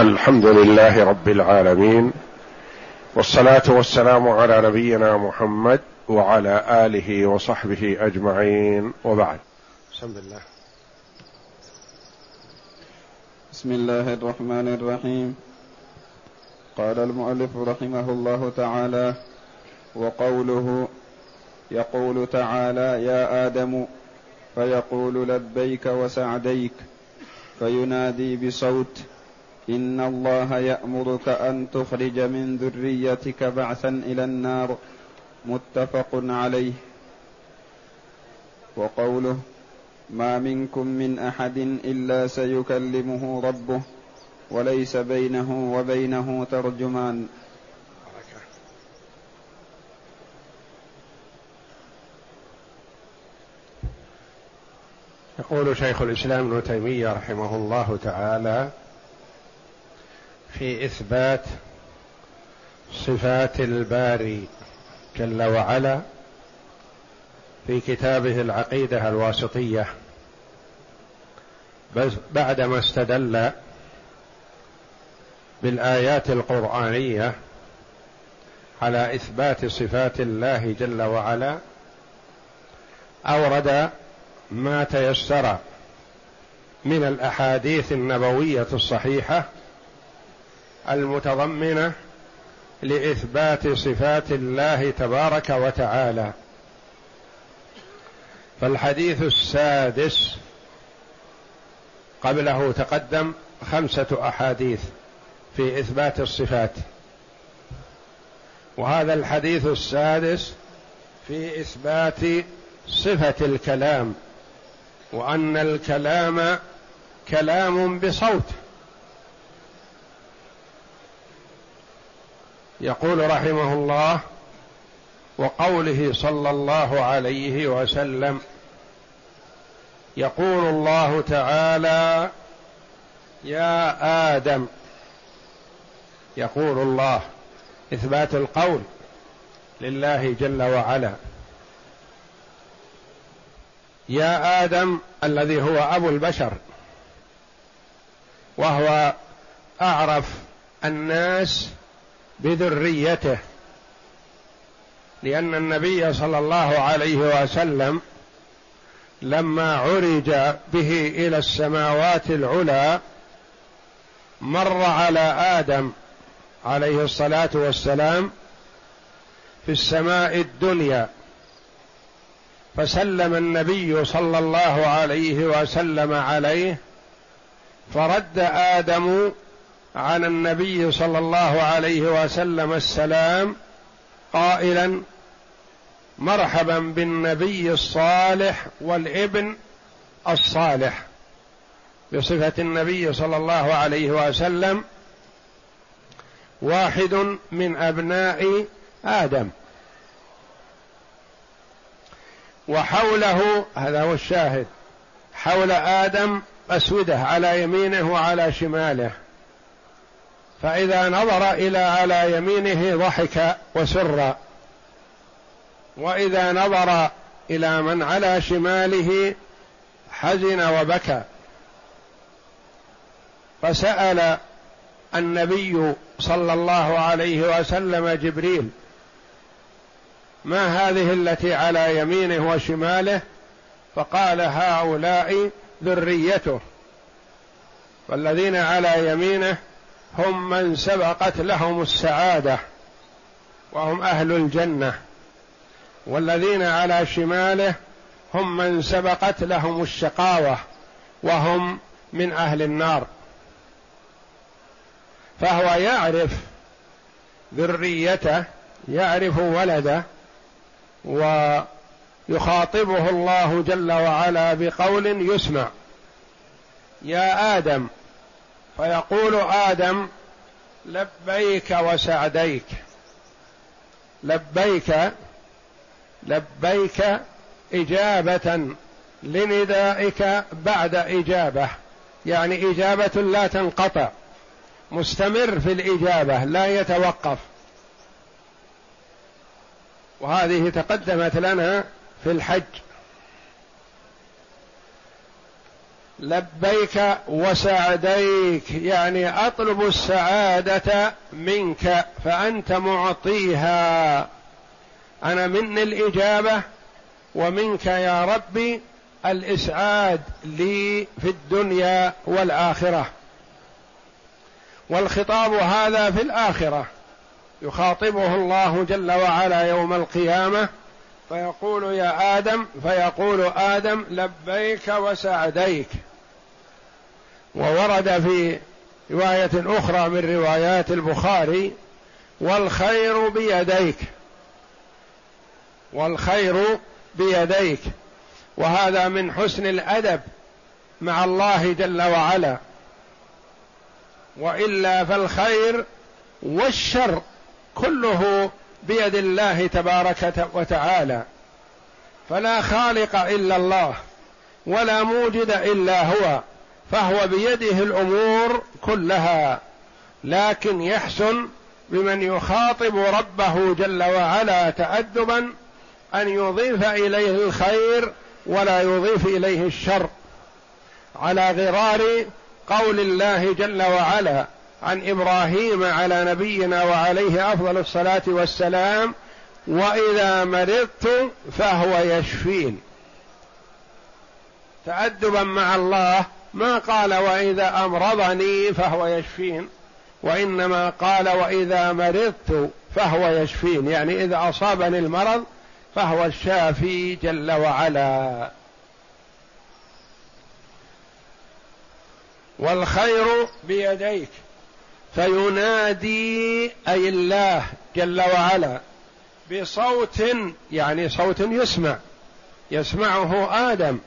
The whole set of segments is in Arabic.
الحمد لله رب العالمين والصلاة والسلام على نبينا محمد وعلى آله وصحبه أجمعين وبعد. بسم الله بسم الله الرحمن الرحيم. قال المؤلف رحمه الله تعالى وقوله يقول تعالى يا آدم فيقول لبيك وسعديك فينادي بصوت إن الله يأمرك أن تخرج من ذريتك بعثا إلى النار. متفق عليه. وقوله ما منكم من أحد إلا سيكلمه ربه وليس بينه وبينه ترجمان. يقول شيخ الإسلام ابن تيمية رحمه الله تعالى في إثبات صفات الباري جل وعلا في كتابه العقيدة الواسطية. بعدما استدل بالآيات القرآنية على إثبات صفات الله جل وعلا أورد ما تيسر من الأحاديث النبوية الصحيحة المتضمنة لإثبات صفات الله تبارك وتعالى. فالحديث السادس قبله تقدم خمسة أحاديث في إثبات الصفات. وهذا الحديث السادس في إثبات صفة الكلام وأن الكلام كلام بصوت. يقول رحمه الله وقوله صلى الله عليه وسلم يقول الله تعالى يا آدم يقول الله إثبات القول لله جل وعلا يا آدم الذي هو أبو البشر وهو أعرف الناس بذريته لأن النبي صلى الله عليه وسلم لما عرج به إلى السماوات العلى مر على آدم عليه الصلاة والسلام في السماء الدنيا فسلم النبي صلى الله عليه وسلم عليه فرد آدم عن النبي صلى الله عليه وسلم السلام قائلا مرحبا بالنبي الصالح والابن الصالح. بصفة النبي صلى الله عليه وسلم واحد من أبناء آدم. وحوله هذا هو الشاهد حول آدم أسودة على يمينه وعلى شماله. فإذا نظر إلى على يمينه ضحك وسر. وإذا نظر إلى من على شماله حزن وبكى. فسأل النبي صلى الله عليه وسلم جبريل ما هذه التي على يمينه وشماله؟ فقال هؤلاء ذريته. والذين على يمينه هم من سبقت لهم السعادة وهم أهل الجنة والذين على شماله هم من سبقت لهم الشقاوة وهم من أهل النار. فهو يعرف ذريته يعرف ولده ويخاطبه الله جل وعلا بقول يسمع. يا آدم فيقول آدم لبيك وسعديك. لبيك لبيك إجابة لندائك بعد إجابة. يعني إجابة لا تنقطع. مستمر في الإجابة لا يتوقف. وهذه تقدمت لنا في الحج. لبيك وسعديك يعني أطلب السعادة منك فأنت معطيها. أنا مني الإجابة ومنك يا ربي الإسعاد لي في الدنيا والآخرة. والخطاب هذا في الآخرة. يخاطبه الله جل وعلا يوم القيامة. فيقول يا آدم فيقول آدم لبيك وسعديك. وورد في رواية أخرى من روايات البخاري والخير بيديك. والخير بيديك. وهذا من حسن الأدب مع الله جل وعلا. وإلا فالخير والشر كله بيد الله تبارك وتعالى. فلا خالق إلا الله ولا موجد إلا هو. فهو بيده الأمور كلها لكن يحسن بمن يخاطب ربه جل وعلا تادبا أن يضيف إليه الخير ولا يضيف إليه الشر على غرار قول الله جل وعلا عن إبراهيم على نبينا وعليه أفضل الصلاة والسلام وإذا مرضت فهو يشفين تادبا مع الله ما قال وإذا أمرضني فهو يشفين وإنما قال وإذا مرضت فهو يشفين. يعني إذا أصابني المرض فهو الشافي جل وعلا. والخير بيديك فينادي أي الله جل وعلا بصوت يعني صوت يسمع يسمعه آدم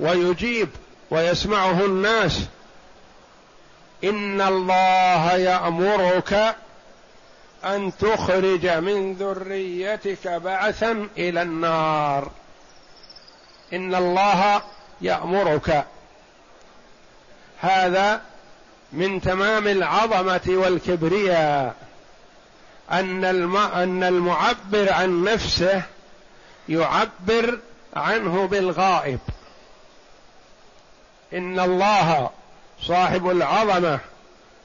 ويجيب ويسمعه الناس. إن الله يأمرك أن تخرج من ذريتك بعثا إلى النار. إن الله يأمرك. هذا من تمام العظمة والكبرياء. أن المعبر عن نفسه يعبر عنه بالغائب. إن الله صاحب العظمة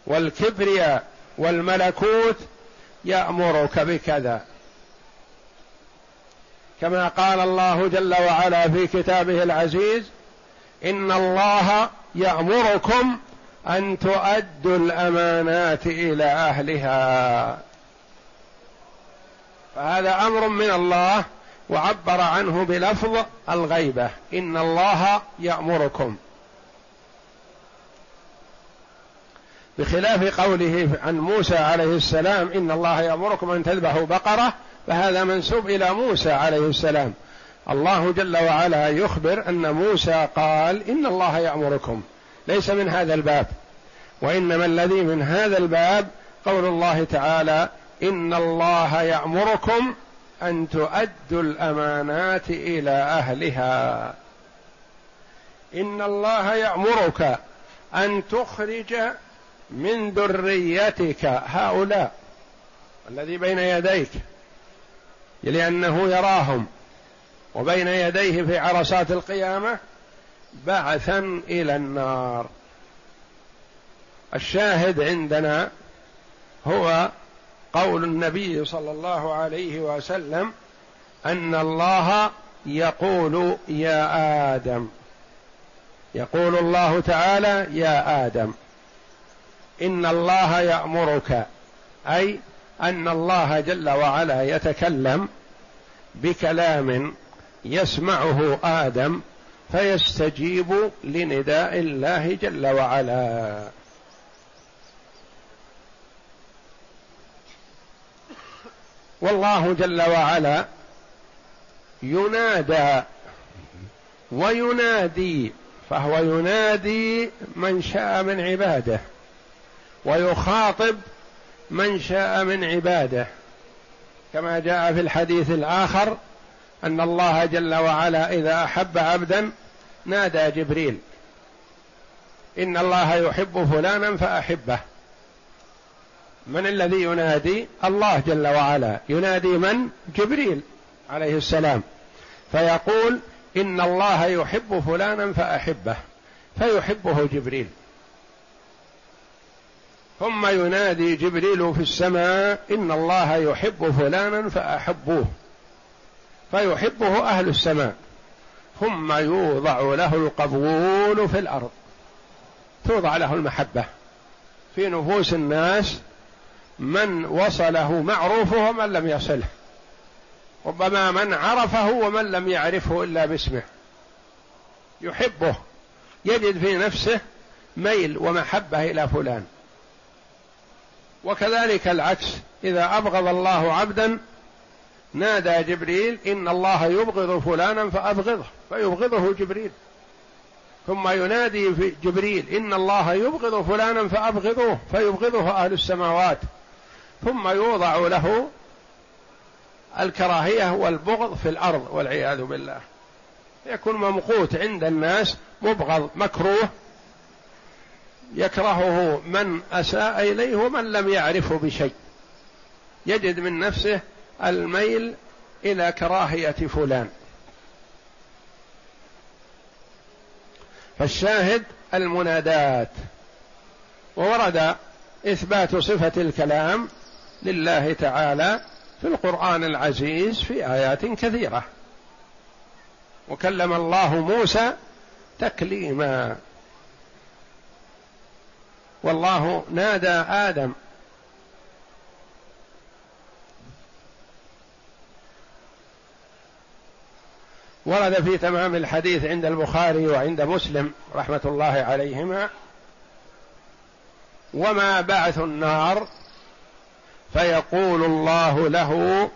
والكبرياء والملكوت يأمرك بكذا. كما قال الله جل وعلا في كتابه العزيز إن الله يأمركم أن تؤدوا الأمانات إلى أهلها. فهذا أمر من الله وعبر عنه بلفظ الغيبة. إن الله يأمركم. بخلاف قوله عن موسى عليه السلام إن الله يأمركم أن تذبحوا بقرة فهذا منسوب إلى موسى عليه السلام. الله جل وعلا يخبر أن موسى قال إن الله يأمركم. ليس من هذا الباب. وإنما الذي من هذا الباب قول الله تعالى إن الله يأمركم أن تؤدوا الأمانات إلى أهلها. إن الله يأمرك أن تخرج من ذريتك هؤلاء الذي بين يديك لأنه يراهم وبين يديه في عرصات القيامة بعثا إلى النار. الشاهد عندنا هو قول النبي صلى الله عليه وسلم أن الله يقول يا آدم. يقول الله تعالى يا آدم. إن الله يأمرك أي أن الله جل وعلا يتكلم بكلام يسمعه آدم فيستجيب لنداء الله جل وعلا. والله جل وعلا ينادى وينادي فهو ينادي من شاء من عباده. ويخاطب من شاء من عباده. كما جاء في الحديث الآخر أن الله جل وعلا إذا أحب عبدا نادى جبريل. إن الله يحب فلانا فأحبه. من الذي ينادي؟ الله جل وعلا. ينادي من؟ جبريل عليه السلام. فيقول إن الله يحب فلانا فأحبه. فيحبه جبريل. ثم ينادي جبريل في السماء إن الله يحب فلانا فأحبوه فيحبه أهل السماء ثم يوضع له القبول في الأرض توضع له المحبة. في نفوس الناس من وصله معروفه ومن لم يصله ربما من عرفه ومن لم يعرفه إلا باسمه. يحبه يجد في نفسه ميل ومحبة إلى فلان. وكذلك العكس. إذا أبغض الله عبدا نادى جبريل إن الله يبغض فلانا فأبغضه فيبغضه جبريل. ثم ينادي في جبريل إن الله يبغض فلانا فأبغضوه فيبغضه أهل السماوات. ثم يوضع له الكراهية والبغض في الأرض والعياذ بالله. يكون ممقوت عند الناس مبغض مكروه يكرهه من أساء إليه ومن لم يعرفه بشيء. يجد من نفسه الميل إلى كراهية فلان. فالشاهد المنادات. وورد إثبات صفة الكلام لله تعالى في القرآن العزيز في آيات كثيرة. وكلم الله موسى تكليما. والله نادى آدم. ورد في تمام الحديث عند البخاري وعند مسلم رحمة الله عليهما وما بعث النار فيقول الله له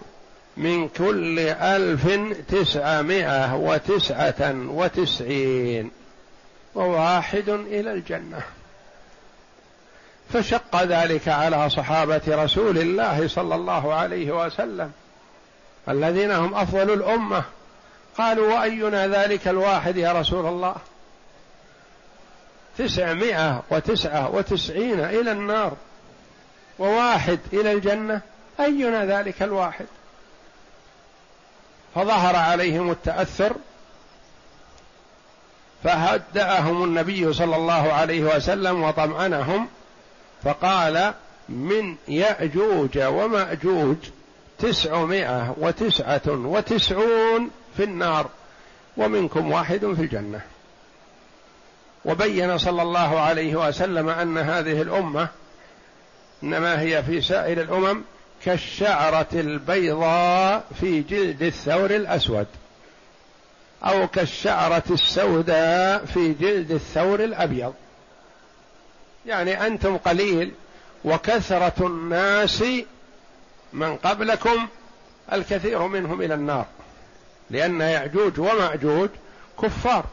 من كل ألف تسعمائة وتسعة وتسعين وواحد إلى الجنة. فشق ذلك على صحابة رسول الله صلى الله عليه وسلم الذين هم أفضل الأمة. قالوا وأينا ذلك الواحد يا رسول الله؟ تسعمائة وتسعة وتسعين إلى النار وواحد إلى الجنة أينا ذلك الواحد؟ فظهر عليهم التأثر فهدأهم النبي صلى الله عليه وسلم وطمأنهم فقال من يأجوج ومأجوج تسعمائة وتسعة وتسعون في النار ومنكم واحد في الجنة. وبين صلى الله عليه وسلم أن هذه الأمة إنما هي في سائر الأمم كالشعرة البيضاء في جلد الثور الأسود أو كالشعرة السوداء في جلد الثور الأبيض. يعني أنتم قليل وكثرة الناس من قبلكم الكثير منهم إلى النار لأن يعجوج ومأجوج كفار.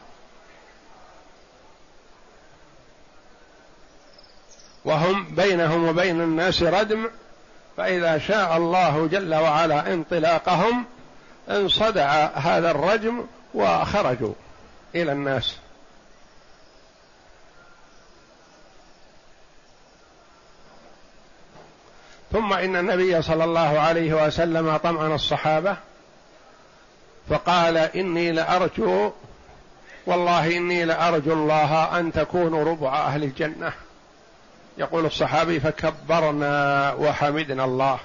وهم بينهم وبين الناس ردم فإذا شاء الله جل وعلا انطلاقهم انصدع هذا الرجم وخرجوا إلى الناس. ثم إن النبي صلى الله عليه وسلم طمأن الصحابة فقال إني لأرجو والله إني لأرجو الله أن تكونوا ربع أهل الجنة. يقول الصحابي فكبرنا وحمدنا الله.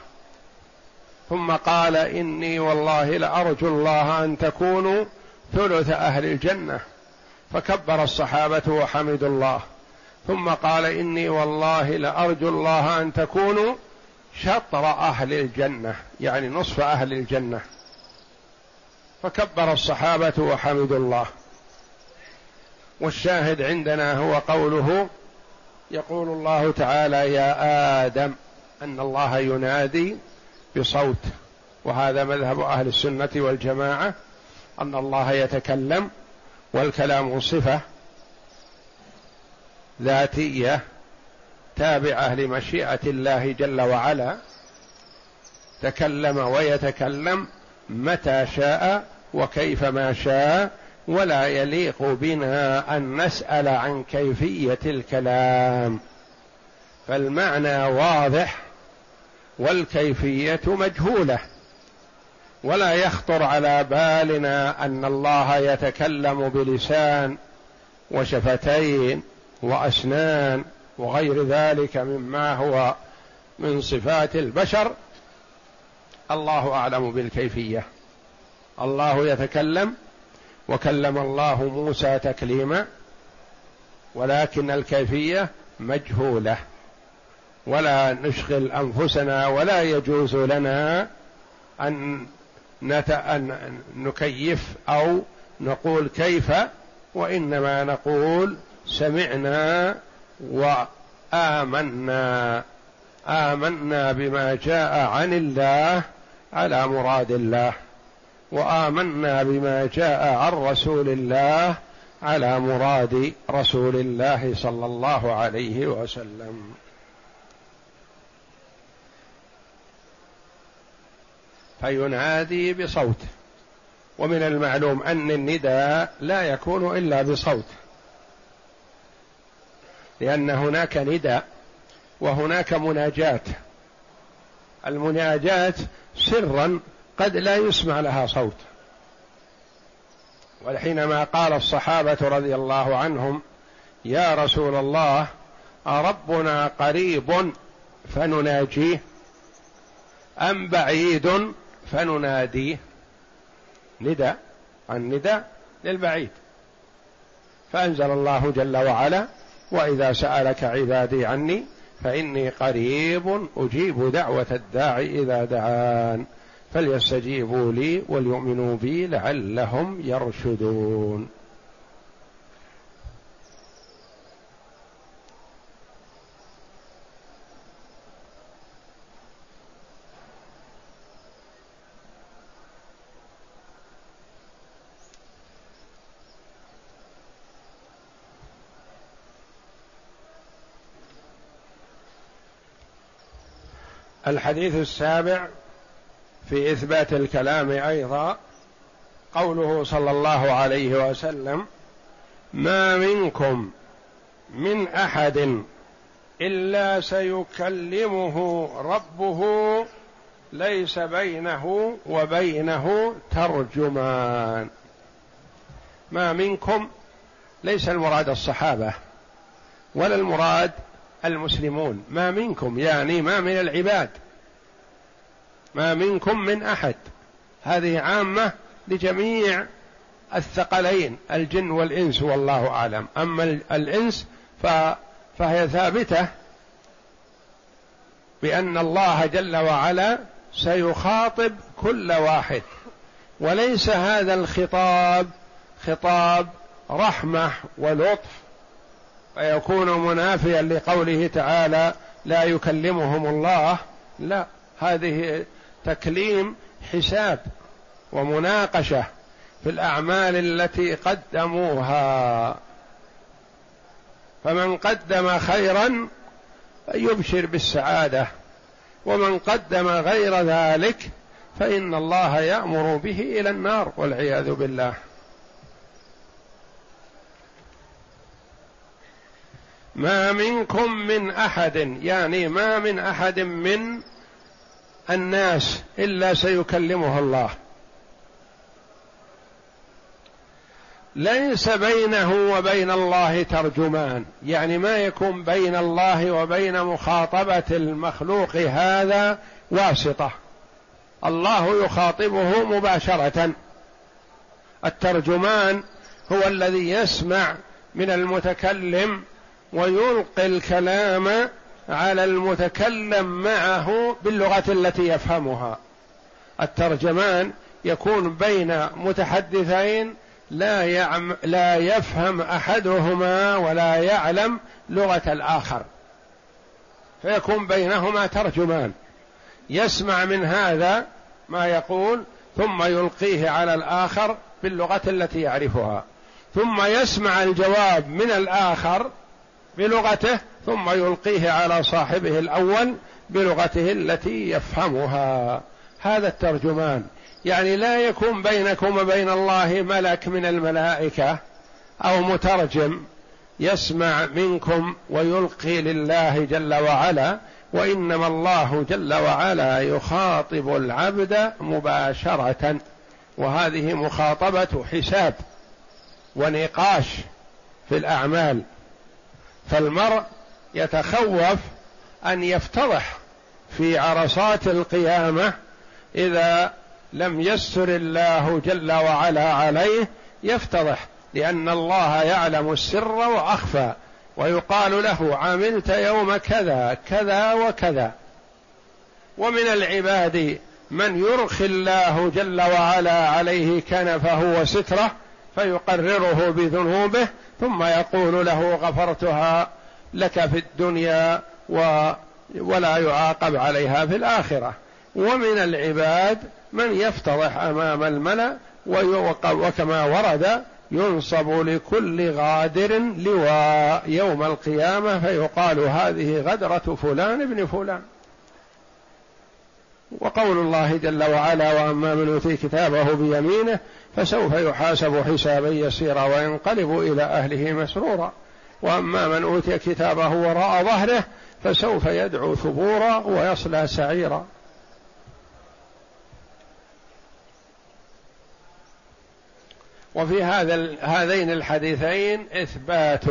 ثم قال إني والله لأرجو الله أن تكونوا ثلث أهل الجنة. فكبر الصحابة وحمدوا الله. ثم قال إني والله لأرجو الله أن تكونوا شطر أهل الجنة يعني نصف أهل الجنة. فكبر الصحابة وحمدوا الله. والشاهد عندنا هو قوله يقول الله تعالى يا آدم أن الله ينادي بصوت. وهذا مذهب أهل السنة والجماعة أن الله يتكلم والكلام صفة ذاتية. تابعه لمشيئه الله جل وعلا تكلم ويتكلم متى شاء وكيفما شاء ولا يليق بنا أن نسأل عن كيفية الكلام. فالمعنى واضح والكيفية مجهولة. ولا يخطر على بالنا أن الله يتكلم بلسان وشفتين وأسنان وغير ذلك مما هو من صفات البشر الله أعلم بالكيفية. الله يتكلم وكلم الله موسى تكليما ولكن الكيفية مجهولة. ولا نشغل أنفسنا ولا يجوز لنا أن نت... أن نكيف أو نقول كيف وإنما نقول سمعنا وآمنا آمنا بما جاء عن الله على مراد الله وآمنا بما جاء عن رسول الله على مراد رسول الله صلى الله عليه وسلم. فينادي بصوت ومن المعلوم أن النداء لا يكون إلا بصوت. لأن هناك نداء وهناك مناجاة. المناجاة سرا قد لا يسمع لها صوت. وحينما قال الصحابة رضي الله عنهم يا رسول الله أربنا قريب فنناجيه؟ أم بعيد فنناديه؟ نداء النداء للبعيد. فأنزل الله جل وعلا وإذا سألك عبادي عني فإني قريب أجيب دعوة الداعي إذا دعان. فليستجيبوا لي وليؤمنوا بي لعلهم يرشدون. الحديث السابع في إثبات الكلام أيضا قوله صلى الله عليه وسلم ما منكم من أحد إلا سيكلمه ربه ليس بينه وبينه ترجمان. ما منكم ليس المراد الصحابة ولا المراد المسلمون. ما منكم يعني ما من العباد. ما منكم من أحد. هذه عامة لجميع الثقلين الجن والإنس والله أعلم. أما الإنس فهي ثابتة بأن الله جل وعلا سيخاطب كل واحد. وليس هذا الخطاب خطاب رحمة ولطف فيكون منافيا لقوله تعالى لا يكلمهم الله. لا هذه تكليم حساب ومناقشة في الأعمال التي قدموها. فمن قدم خيرا يبشر بالسعادة ومن قدم غير ذلك فإن الله يأمر به إلى النار والعياذ بالله. ما منكم من أحد يعني ما من أحد من الناس إلا سيكلمه الله. ليس بينه وبين الله ترجمان يعني ما يكون بين الله وبين مخاطبة المخلوق هذا واسطة. الله يخاطبه مباشرة. الترجمان هو الذي يسمع من المتكلم ويلقي الكلام على المتكلم معه باللغة التي يفهمها. الترجمان يكون بين متحدثين لا يعم لا يفهم أحدهما ولا يعلم لغة الآخر. فيكون بينهما ترجمان. يسمع من هذا ما يقول ثم يلقيه على الآخر باللغة التي يعرفها. ثم يسمع الجواب من الآخر بلغته ثم يلقيه على صاحبه الأول بلغته التي يفهمها. هذا الترجمان يعني لا يكون بينكم وبين الله ملك من الملائكة أو مترجم يسمع منكم ويلقي لله جل وعلا وإنما الله جل وعلا يخاطب العبد مباشرة. وهذه مخاطبة حساب ونقاش في الأعمال. فالمرء يتخوف أن يفتضح في عرصات القيامة إذا لم يستر الله جل وعلا عليه يفتضح لأن الله يعلم السر وأخفى ويقال له عملت يوم كذا كذا وكذا. ومن العباد من يرخي الله جل وعلا عليه كنفه وستره فيقرره بذنوبه ثم يقول له غفرتها لك في الدنيا و ولا يعاقب عليها في الآخرة. ومن العباد من يفتضح أمام الملأ وكما ورد ينصب لكل غادر لواء. يوم القيامة فيقال هذه غدرة فلان ابن فلان. وقول الله جل وعلا وأما من أوتي كتابه بيمينه فسوف يحاسب حسابا يسيرا وينقلب إلى أهله مسرورا. وأما من أوتي كتابه وراء ظهره فسوف يدعو ثبورا ويصلى سعيرا. وفي هذا هذين الحديثين إثبات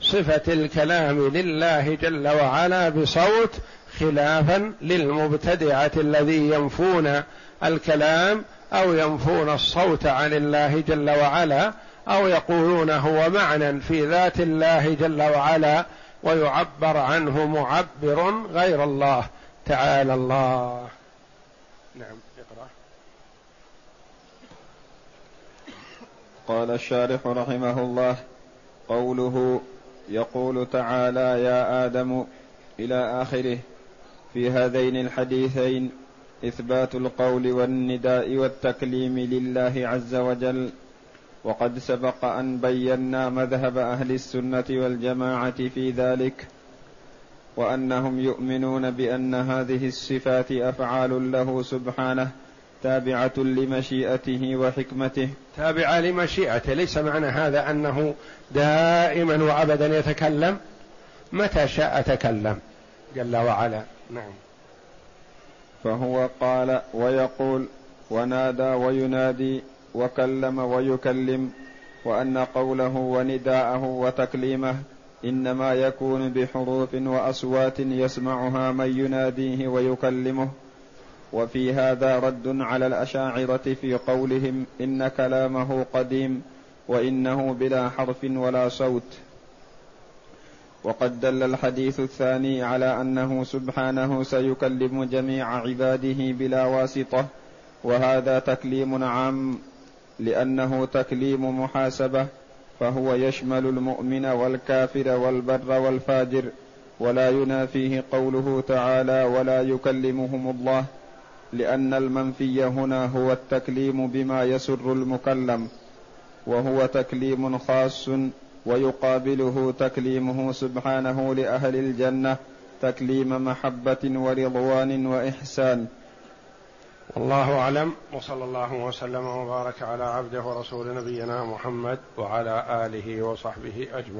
صفة الكلام لله جل وعلا بصوت خلافا للمبتدعة الذي ينفون الكلام أو ينفون الصوت عن الله جل وعلا أو يقولون هو معنى في ذات الله جل وعلا ويعبر عنه معبر غير الله تعالى الله. نعم اقرأ. قال الشارح رحمه الله قوله يقول تعالى يا آدم إلى آخره في هذين الحديثين إثبات القول والنداء والتكليم لله عز وجل. وقد سبق أن بينا مذهب أهل السنة والجماعة في ذلك وأنهم يؤمنون بأن هذه الصفات أفعال له سبحانه تابعة لمشيئته وحكمته. تابعة لمشيئته. ليس معنى هذا أنه دائما وابدا يتكلم؟ متى شاء تكلم جل وعلا. نعم. فهو قال ويقول ونادى وينادي وكلم ويكلم وأن قوله ونداءه وتكليمه إنما يكون بحروف وأصوات يسمعها من يناديه ويكلمه وفي هذا رد على الأشاعرة في قولهم إن كلامه قديم وإنه بلا حرف ولا صوت وقد دل الحديث الثاني على أنه سبحانه سيكلم جميع عباده بلا واسطة وهذا تكليم عام لأنه تكليم محاسبة فهو يشمل المؤمن والكافر والبر والفاجر ولا ينافيه قوله تعالى ولا يكلمهم الله لأن المنفي هنا هو التكليم بما يسر المكلم وهو تكليم خاص ويقابله تكليمه سبحانه لأهل الجنة تكليم محبة ورضوان وإحسان. والله أعلم وصلى الله وسلم وبارك على عبده ورسول نبينا محمد وعلى آله وصحبه أجمعين.